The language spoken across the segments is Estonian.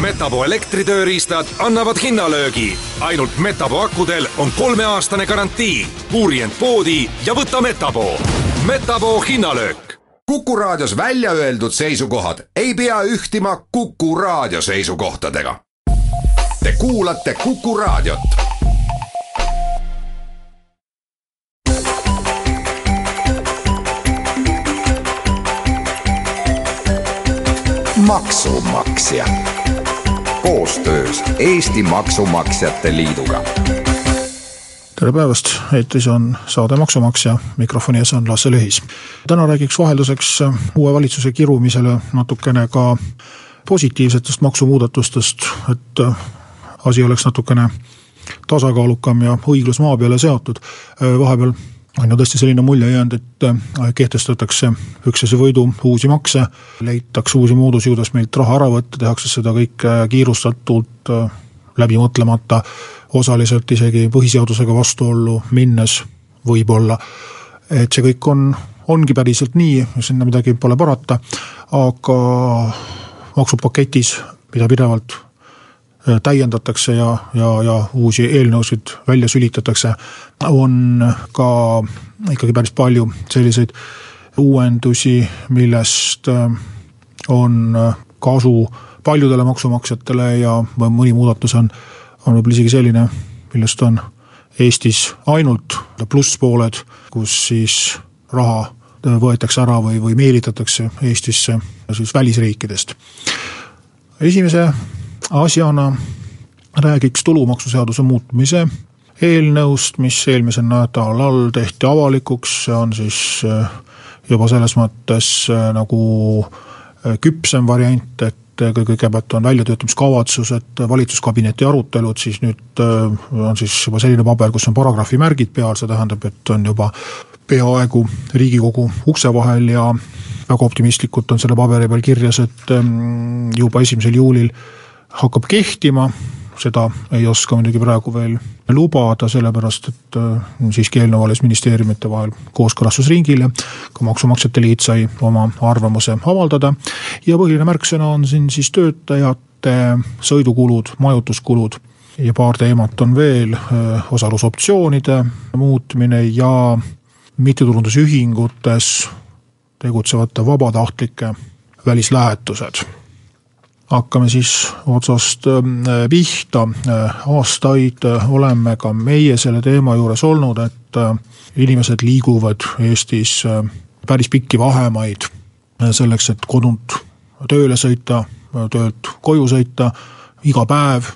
Metapo elektritööriistad annavad hinnalöögi. ainult Metapo akudel on kolmeaastane garantii. uuri end poodi ja võta Metapo. Metapo hinnalöök. kuku raadios välja öeldud seisukohad ei pea ühtima Kuku raadio seisukohtadega. Te kuulate Kuku raadiot maksumaksja koostöös Eesti Maksumaksjate Liiduga. tere päevast, eetris on saade Maksumaksja, mikrofoni ees on Lasse Lehis. täna räägiks vahelduseks uue valitsuse kirumisele natukene ka positiivsetest maksumuudatustest, et asi oleks natukene tasakaalukam ja õiglus maa peale seatud. vahepeal on ju tõesti selline mulje jäänud, et äh, kehtestatakse üksteise võidu uusi makse, leitakse uusi moodusi, kuidas meilt raha ära võtta, tehakse seda kõike kiirustatult, äh, läbi mõtlemata, osaliselt isegi põhiseadusega vastuollu minnes võib-olla. et see kõik on, ongi päriselt nii, sinna midagi pole parata, aga maksupaketis, mida pidevalt Äh, täiendatakse ja, ja, ja uusi eelnõusid välja sülitatakse, on ka ikkagi päris palju selliseid uuendusi, millest äh, on äh, kasu paljudele maksumaksjatele ja mõni muudatus on, on võib-olla isegi selline, millest on Eestis ainult plusspooled, kus siis raha võetakse ära või, või meelitatakse Eestisse siis välisriikidest. esimese asjana räägiks tulumaksuseaduse muutmise eelnõust, mis eelmisel nädalal tehti avalikuks, see on siis äh, juba selles mõttes äh, nagu äh, küpsem variant, et kõigepealt on väljatöötamiskavatsused, valitsuskabineti arutelud, siis nüüd on siis juba selline paber, kus on paragrahvi märgid peal, see tähendab, et on juba peaaegu Riigikogu ukse vahel ja väga optimistlikult on selle paberi peal kirjas, et juba esimesel juulil hakkab kehtima, seda ei oska muidugi praegu veel lubada, sellepärast et äh, siiski eelnõu alles ministeeriumite vahel kooskõlastusringil ja ka Maksumaksjate Liit sai oma arvamuse avaldada. ja põhiline märksõna on siin siis töötajate sõidukulud, majutuskulud ja paar teemat on veel, äh, osalusoptsioonide muutmine ja mittetulundusühingutes tegutsevate vabatahtlike välislähetused hakkame siis otsast ähm, pihta. Äh, aastaid äh, oleme ka meie selle teema juures olnud, et äh, inimesed liiguvad Eestis päris pikki vahemaid selleks, et kodunt tööle sõita, töölt koju sõita iga päev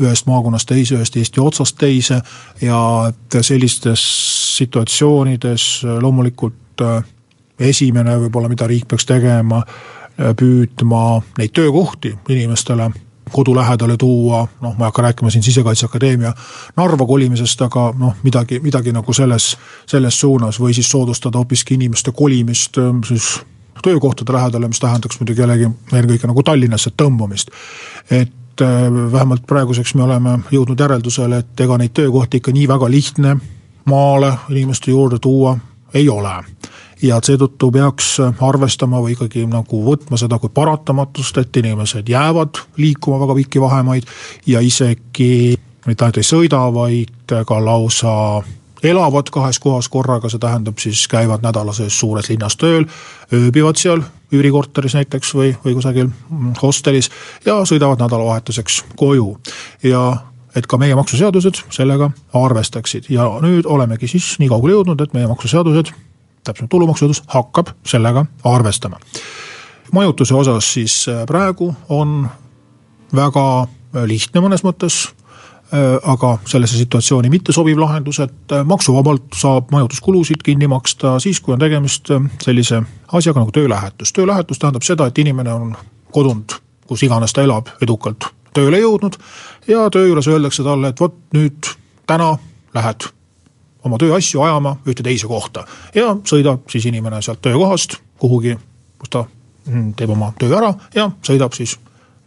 ühest maakonnast teise, ühest Eesti otsast teise ja et sellistes situatsioonides loomulikult esimene võib-olla, mida riik peaks tegema, püüdma neid töökohti inimestele kodu lähedale tuua, noh, ma ei hakka rääkima siin Sisekaitseakadeemia Narva kolimisest, aga noh, midagi, midagi nagu selles, selles suunas või siis soodustada hoopiski inimeste kolimist ähm, siis töökohtade lähedale, mis tähendaks muidugi jällegi eelkõige nagu Tallinnasse tõmbamist. et äh, vähemalt praeguseks me oleme jõudnud järeldusele, et ega neid töökohti ikka nii väga lihtne maale inimeste juurde tuua ei ole ja seetõttu peaks arvestama või ikkagi nagu võtma seda kui paratamatust, et inimesed jäävad liikuma väga pikki vahemaid ja isegi mitte ainult ei sõida, vaid ka lausa elavad kahes kohas korraga, see tähendab siis käivad nädala sees suures linnas tööl, ööbivad seal üürikorteris näiteks või, või kusagil hostelis ja sõidavad nädalavahetuseks koju. ja et ka meie maksuseadused sellega arvestaksid ja nüüd olemegi siis nii kaugele jõudnud, et meie maksuseadused täpsemalt tulumaksuseadus hakkab sellega arvestama. majutuse osas siis äh, praegu on väga äh, lihtne mõnes mõttes äh, aga sellesse situatsiooni mittesobiv lahendus, et maksuvabalt saab majutuskulusid kinni maksta siis, kui on tegemist sellise asjaga nagu töölähetus. töölähetus tähendab seda, et inimene on kodunt, kus iganes ta elab, edukalt tööle jõudnud ja töö juures öeldakse talle, et vot nüüd täna lähed oma tööasju ajama ühte teise kohta ja sõidab siis inimene sealt töökohast kuhugi, kus ta mm, teeb oma töö ära ja sõidab siis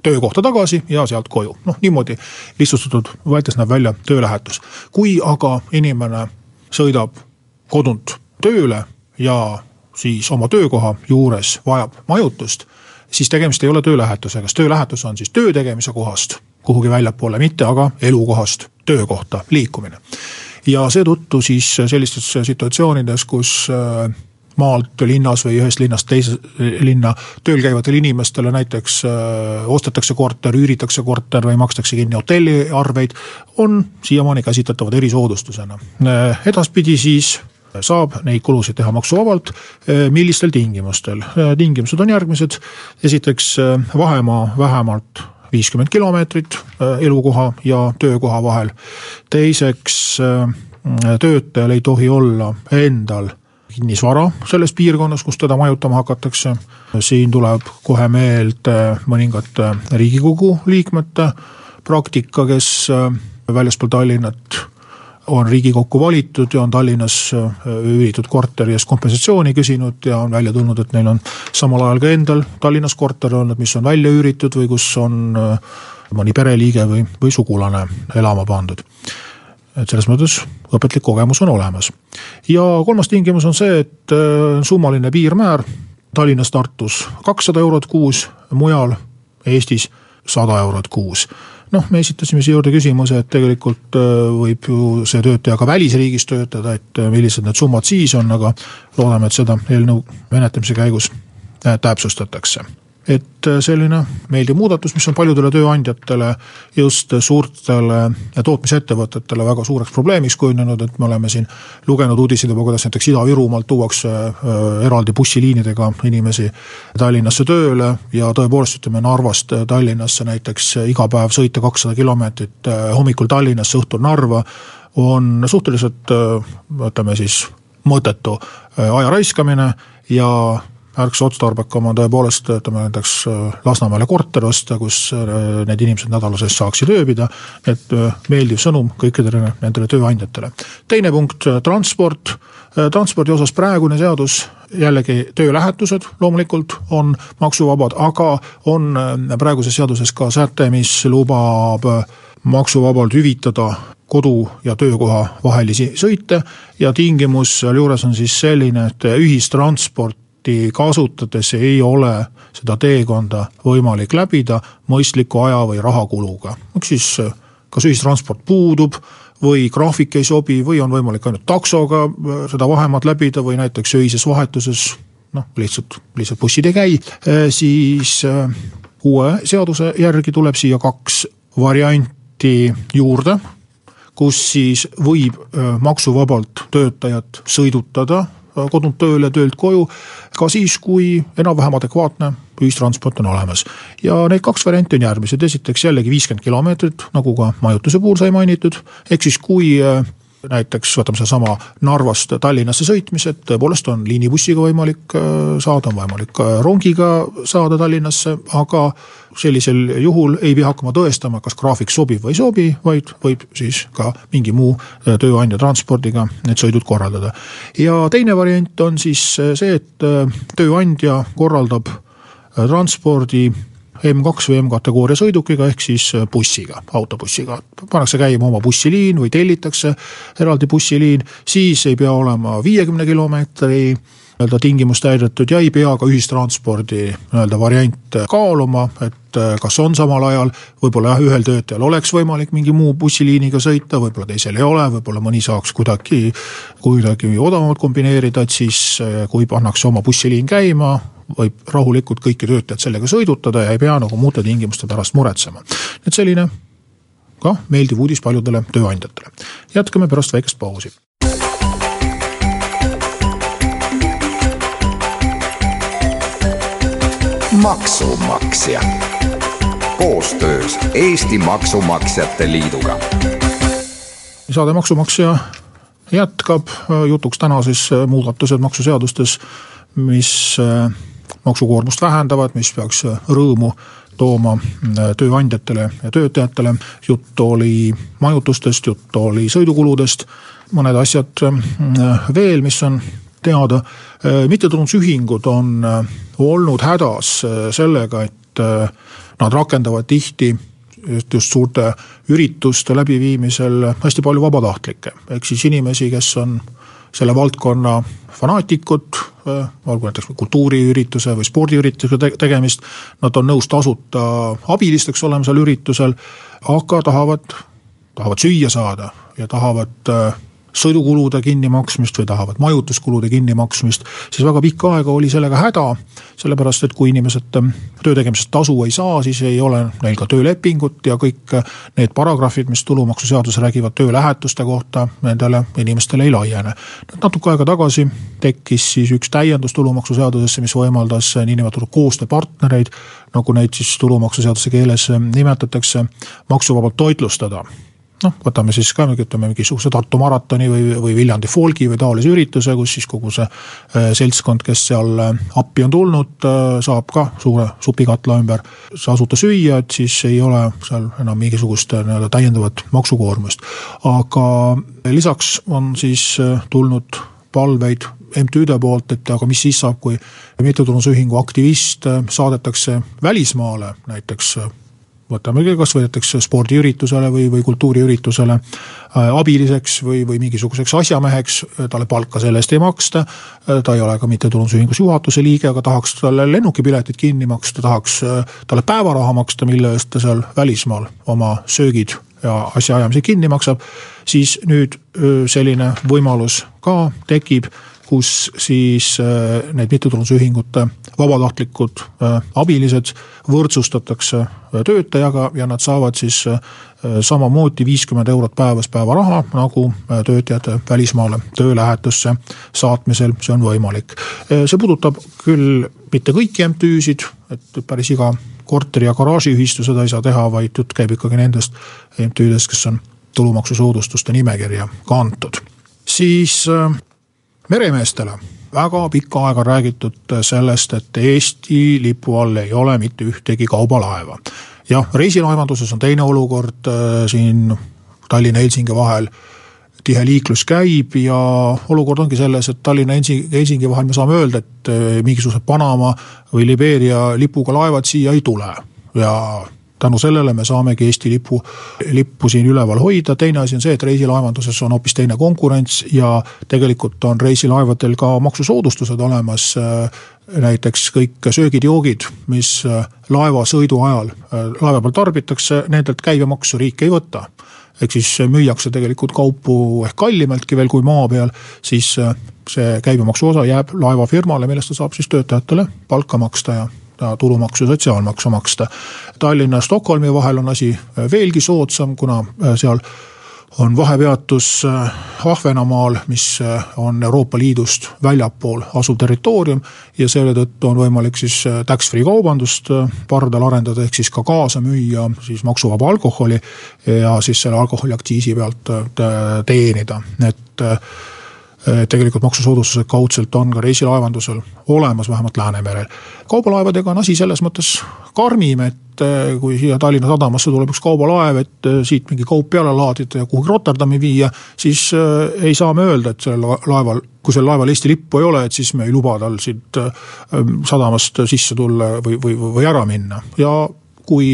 töökohta tagasi ja sealt koju. noh, niimoodi lihtsustatud võetes näeb välja töölähetus. kui aga inimene sõidab kodunt tööle ja siis oma töökoha juures vajab majutust siis tegemist ei ole töölähetusega, sest töölähetus on siis töö tegemise kohast kuhugi väljapoole, mitte aga elukohast töökohta liikumine. Ja seetõttu siis sellistes situatsioonides, kus äh, maalt linnas või ühest linnast teise linna tööl käivatele inimestele näiteks äh, ostetakse korter, üüritakse korter või makstakse kinni hotelliarveid, on siiamaani käsitletavad erisoodustusena. Äh, edaspidi siis saab neid kulusid teha maksuvabalt, äh, millistel tingimustel, tingimused on järgmised, esiteks vahemaa vähemalt viiskümmend kilomeetrit elukoha ja töökoha vahel. teiseks, töötajal ei tohi olla endal kinnisvara selles piirkonnas, kus teda majutama hakatakse. siin tuleb kohe meelde mõningate riigikogu liikmete praktika, kes väljaspool Tallinnat on Riigikokku valitud ja on Tallinnas üüritud korteri eest kompensatsiooni küsinud ja on välja tulnud, et neil on samal ajal ka endal Tallinnas korter olnud, mis on välja üüritud või kus on mõni pereliige või, või sugulane elama pandud et selles mõttes õpetlik kogemus on olemas. ja kolmas tingimus on see, et äh, summaline piirmäär Tallinnas, Tartus kakssada eurot kuus, mujal Eestis sada eurot kuus. noh, me esitasime siia juurde küsimuse, et tegelikult äh, võib ju see töötaja ka välisriigis töötada, et äh, millised need summad siis on, aga loodame, et seda eelnõu menetlemise käigus täpsustatakse et äh, selline meeldiv muudatus, mis on paljudele tööandjatele, just suurtele tootmisettevõtetele väga suureks probleemiks kujunenud, et me oleme siin lugenud uudiseid juba, kuidas näiteks Ida-Virumaalt tuuakse äh, eraldi bussiliinidega inimesi Tallinnasse tööle ja tõepoolest, ütleme Narvast Tallinnasse näiteks iga päev sõita kakssada kilomeetrit äh, hommikul Tallinnasse, õhtul Narva, on suhteliselt ütleme siis mõttetu aja raiskamine ja märksa otstarbekam on tõepoolest ütleme näiteks äh, Lasnamäele korter osta, kus äh, need inimesed nädala sees saaksid ööbida, et äh, meeldiv sõnum kõikidele nendele tööandjatele. teine punkt, transport, transpordi osas praegune seadus, jällegi töölähetused loomulikult on maksuvabad, aga on praeguses seaduses ka säte, mis lubab maksuvabalt hüvitada kodu ja töökoha vahelisi sõite. Ja tingimus sealjuures on siis selline, et ühistransport autot kasutades ei ole seda teekonda võimalik läbida mõistliku aja või rahakuluga. ehk siis kas ühistransport puudub või graafik ei sobi või on võimalik ainult taksoga äh, seda vahemaad läbida või näiteks öises vahetuses noh, lihtsalt, lihtsalt bussid ei käi, äh, siis uue seaduse järgi tuleb siia kaks varianti juurde, kus siis võib maksuvabalt töötajat sõidutada kodunt tööle, töölt koju, ka siis, kui enam-vähem adekvaatne ühistransport on olemas. ja need kaks varianti on järgmised, esiteks jällegi viiskümmend kilomeetrit, nagu ka majutuse puhul sai mainitud, ehk siis kui äh, näiteks võtame sedasama Narvast Tallinnasse sõitmised, tõepoolest on liinibussiga võimalik äh, saada, on võimalik rongiga saada Tallinnasse, aga sellisel juhul ei pea hakkama tõestama, kas graafik sobib või ei sobi, vaid võib siis ka mingi muu äh, tööandja transpordiga need sõidud korraldada. ja teine variant on siis äh, see, et tööandja korraldab transpordi M2 või M-kategooria sõidukiga ehk siis äh, bussiga, autobussiga. pannakse käima oma bussiliin või tellitakse eraldi bussiliin, siis ei pea olema viiekümne kilomeetri nii-öelda tingimust täidetud ja ei pea ka ühistranspordi nii-öelda variante kaaluma, et äh, kas on samal ajal, võib-olla jah, ühel töötajal oleks võimalik mingi muu bussiliiniga sõita, võib-olla teisel ei ole, võib-olla mõni saaks kuidagi, kuidagi odavamalt kombineerida, et siis äh, kui pannakse oma bussiliin käima, võib rahulikult kõiki töötajaid sellega sõidutada ja ei pea nagu muude tingimuste pärast muretsema. et selline ka meeldiv uudis paljudele tööandjatele. jätkame pärast väikest pausi. maksumaksja koostöös Eesti Maksumaksjate Liiduga. saade Maksumaksja jätkab jutuks täna siis muudatused maksuseadustes, mis maksukoormust vähendavad, mis peaks rõõmu tooma äh, tööandjatele ja töötajatele. jutt oli majutustest, jutt oli sõidukuludest, mõned asjad äh, veel, mis on teada. Äh, mittetulundusühingud on olnud hädas sellega, et nad rakendavad tihti just suurte ürituste läbiviimisel hästi palju vabatahtlikke, ehk siis inimesi, kes on selle valdkonna fanaatikud, olgu näiteks kultuuriürituse või spordiüritusega tegemist, nad on nõus tasuta abilisteks olema seal üritusel, aga tahavad, tahavad süüa saada ja tahavad sõidukulude kinnimaksmist või tahavad majutuskulude kinnimaksmist, siis väga pikka aega oli sellega häda, sellepärast et kui inimesed ähm, töö tegemisest tasu ei saa, siis ei ole neil ka töölepingut ja kõik äh, need paragrahvid, mis tulumaksuseaduses räägivad töölähetuste kohta, nendele inimestele ei laiene. natuke aega tagasi tekkis siis üks täiendus tulumaksuseadusesse, mis võimaldas äh, niinimetatud koostööpartnereid, nagu neid siis tulumaksuseaduse keeles äh, nimetatakse, maksuvabalt toitlustada noh, võtame siis ka ütleme mingisuguse Tartu maratoni või, või Viljandi folgi või taolise ürituse, kus siis kogu see äh, seltskond, kes seal äh, appi on tulnud, äh, saab ka suure supikatla ümber tasuta süüa, et siis ei ole seal enam mingisugust nii-öelda täiendavat maksukoormust. aga lisaks on siis tulnud palveid MTÜ-de poolt, et aga mis siis saab, kui mittetulundusühingu aktivist saadetakse välismaale näiteks võtamegi kas või näiteks spordiüritusele või, või kultuuriüritusele äh, abiliseks või, või mingisuguseks asjameheks, talle palka selle eest ei maksta, äh, ta ei ole ka mittetulundusühingus juhatuse liige, aga tahaks talle lennukipiletid kinni maksta, tahaks äh, talle päevaraha maksta, mille eest ta seal välismaal oma söögid ja asjaajamise kinni maksab, siis nüüd selline võimalus ka tekib kus siis äh, need mittetulundusühingute vabatahtlikud äh, abilised võrdsustatakse äh, töötajaga ja nad saavad siis samamoodi viiskümmend eurot päevas päevaraha, nagu töötajad välismaale töölähetusse saatmisel, see on võimalik. see puudutab küll mitte kõiki MTÜ-sid, et päris iga korteri- ja garaažiühistu seda ei saa teha, vaid jutt käib ikkagi nendest MTÜ-dest, kes on tulumaksusoodustuste nimekirja kantud. siis meremeestele väga pikka aega räägitud sellest, et Eesti lipu all ei ole mitte ühtegi kaubalaeva. jah, reisilaevanduses on teine olukord, äh, siin Tallinna-Helsingi vahel tihe liiklus käib ja olukord ongi selles, et Tallinna Helsingi vahel me saame öelda, et äh, mingisugused Panama või Libeeria lipuga laevad siia ei tule ja tänu sellele me saamegi Eesti lipu, lippu siin üleval hoida, teine asi on see, et reisilaevanduses on hoopis teine konkurents ja tegelikult on reisilaevadel ka maksusoodustused olemas näiteks kõik söögid-joogid, mis laeva sõidu ajal laeva peal tarbitakse, nendelt käibemaksu riik ei võta. ehk siis müüakse tegelikult kaupu ehk kallimaltki veel kui maa peal, siis see käibemaksu osa jääb laevafirmale, millest ta saab siis töötajatele palka maksta ja tulumaksu ja sotsiaalmaksu maksta. Tallinna ja Stockholmi vahel on asi äh, veelgi soodsam, kuna äh, seal on vahepeatus äh, Ahvenamaal, mis on Euroopa Liidust väljapool asuv territoorium ja selle tõttu on võimalik siis tax-free kaubandust pardal arendada, ehk siis ka kaasa müüa siis maksuvaba alkoholi ja siis selle alkoholiaktsiisi pealt teenida, et tegelikult maksusoodustused kaudselt on ka reisilaevandusel olemas, vähemalt Läänemerel. kaubalaevadega on asi selles mõttes karmim, et äh, kui siia Tallinna sadamasse tuleb üks kaubalaev, et äh, siit mingi kaup peale laadida ja kuhugi Rotterdami viia, siis ei saa me öelda, et sellel laeval, kui sellel laeval Eesti lippu ei ole, et siis me ei luba tal siit sadamast sisse tulla või, või, või ära minna ja kui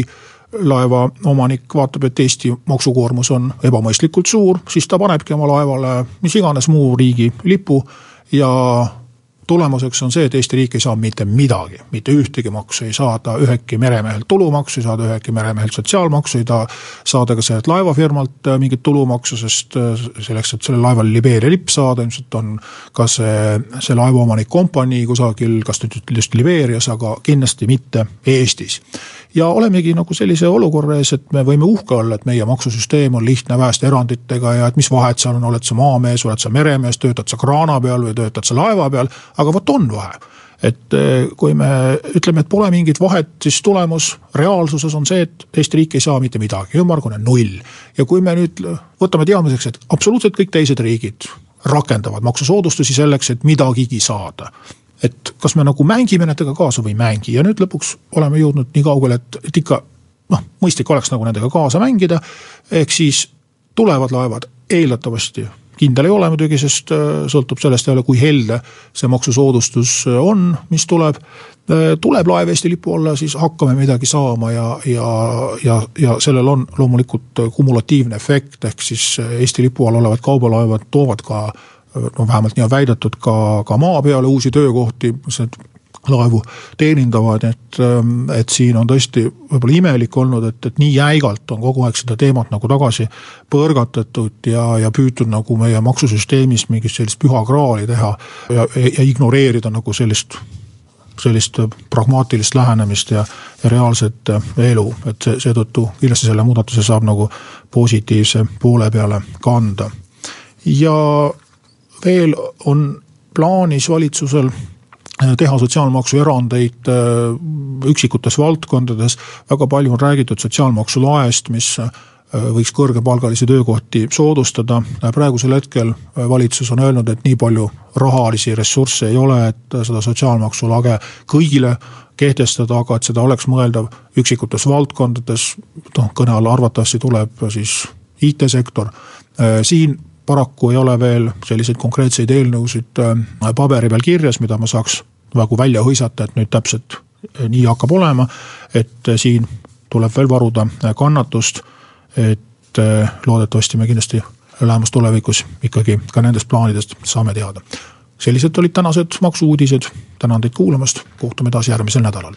laeva omanik vaatab, et Eesti maksukoormus on ebamõistlikult suur, siis ta panebki oma laevale mis iganes muu riigi lipu ja tulemuseks on see, et Eesti riik ei saa mitte midagi, mitte ühtegi maksu, ei saada ühegi meremehelt tulumaksu, ei saada ühegi meremehelt sotsiaalmaksu, ei ta saada ka sellelt laevafirmalt äh, mingit tulumaksu, sest äh, selleks, et sellel laeval Libeeria lipp saada, ilmselt on ka see, see laevaomanik kompanii kusagil, kas nüüd just Libeerias, aga kindlasti mitte Eestis. Ja olemegi nagu sellise olukorra ees, et me võime uhke olla, et meie maksusüsteem on lihtne väheste eranditega ja et mis vahet seal on, oled sa maamees, oled sa meremees, töötad sa kraana peal või töötad sa laeva peal, aga vot on vahe et eh, kui me ütleme, et pole mingit vahet, siis tulemus reaalsuses on see, et Eesti riik ei saa mitte midagi, ümmargune null. ja kui me nüüd võtame teadmiseks, et absoluutselt kõik teised riigid rakendavad maksusoodustusi selleks, et midagigi saada et kas me nagu mängime nendega kaasa või ei mängi ja nüüd lõpuks oleme jõudnud nii kaugele, et, et ikka noh, mõistlik oleks nagu nendega kaasa mängida. ehk siis tulevad laevad eeldatavasti kindel ei ole muidugi, sest äh, sõltub sellest jälle, kui helde see maksusoodustus äh, on, mis tuleb. Äh, tuleb laev Eesti lipu alla, siis hakkame midagi saama ja, ja, ja, ja sellel on loomulikult kumulatiivne efekt, ehk siis Eesti lipu all olevad kaubalaevad toovad ka no vähemalt nii on väidetud, ka, ka maa peale uusi töökohti, need laevu teenindavad, et, et siin on tõesti võib-olla imelik olnud, et, et nii jäigalt on kogu aeg seda teemat nagu tagasi põrgatatud ja, ja püütud nagu meie maksusüsteemist mingit sellist püha graali teha ja, ja ignoreerida nagu sellist sellist pragmaatilist lähenemist ja, ja reaalset elu, et see, seetõttu kindlasti selle muudatuse saab nagu positiivse poole peale kanda. ja veel on plaanis valitsusel Äh, teha sotsiaalmaksu erandeid äh, üksikutes valdkondades, väga palju on räägitud sotsiaalmaksu laest, mis äh, võiks kõrgepalgalisi töökohti soodustada, praegusel hetkel valitsus on öelnud, et nii palju rahalisi ressursse ei ole, et seda sotsiaalmaksu lage kõigile kehtestada, aga et seda oleks mõeldav üksikutes valdkondades, noh kõne alla arvatavasti tuleb siis IT-sektor, siin paraku ei ole veel selliseid konkreetseid eelnõusid äh, paberi peal kirjas, mida ma saaks nagu välja hõisata, et nüüd täpselt äh, nii hakkab olema. et äh, siin tuleb veel varuda kannatust, et loodetavasti me kindlasti lähemas tulevikus ikkagi ka nendest plaanidest saame teada. sellised olid tänased maksu-uudised, tänan teid kuulamast, kohtume taas järgmisel nädalal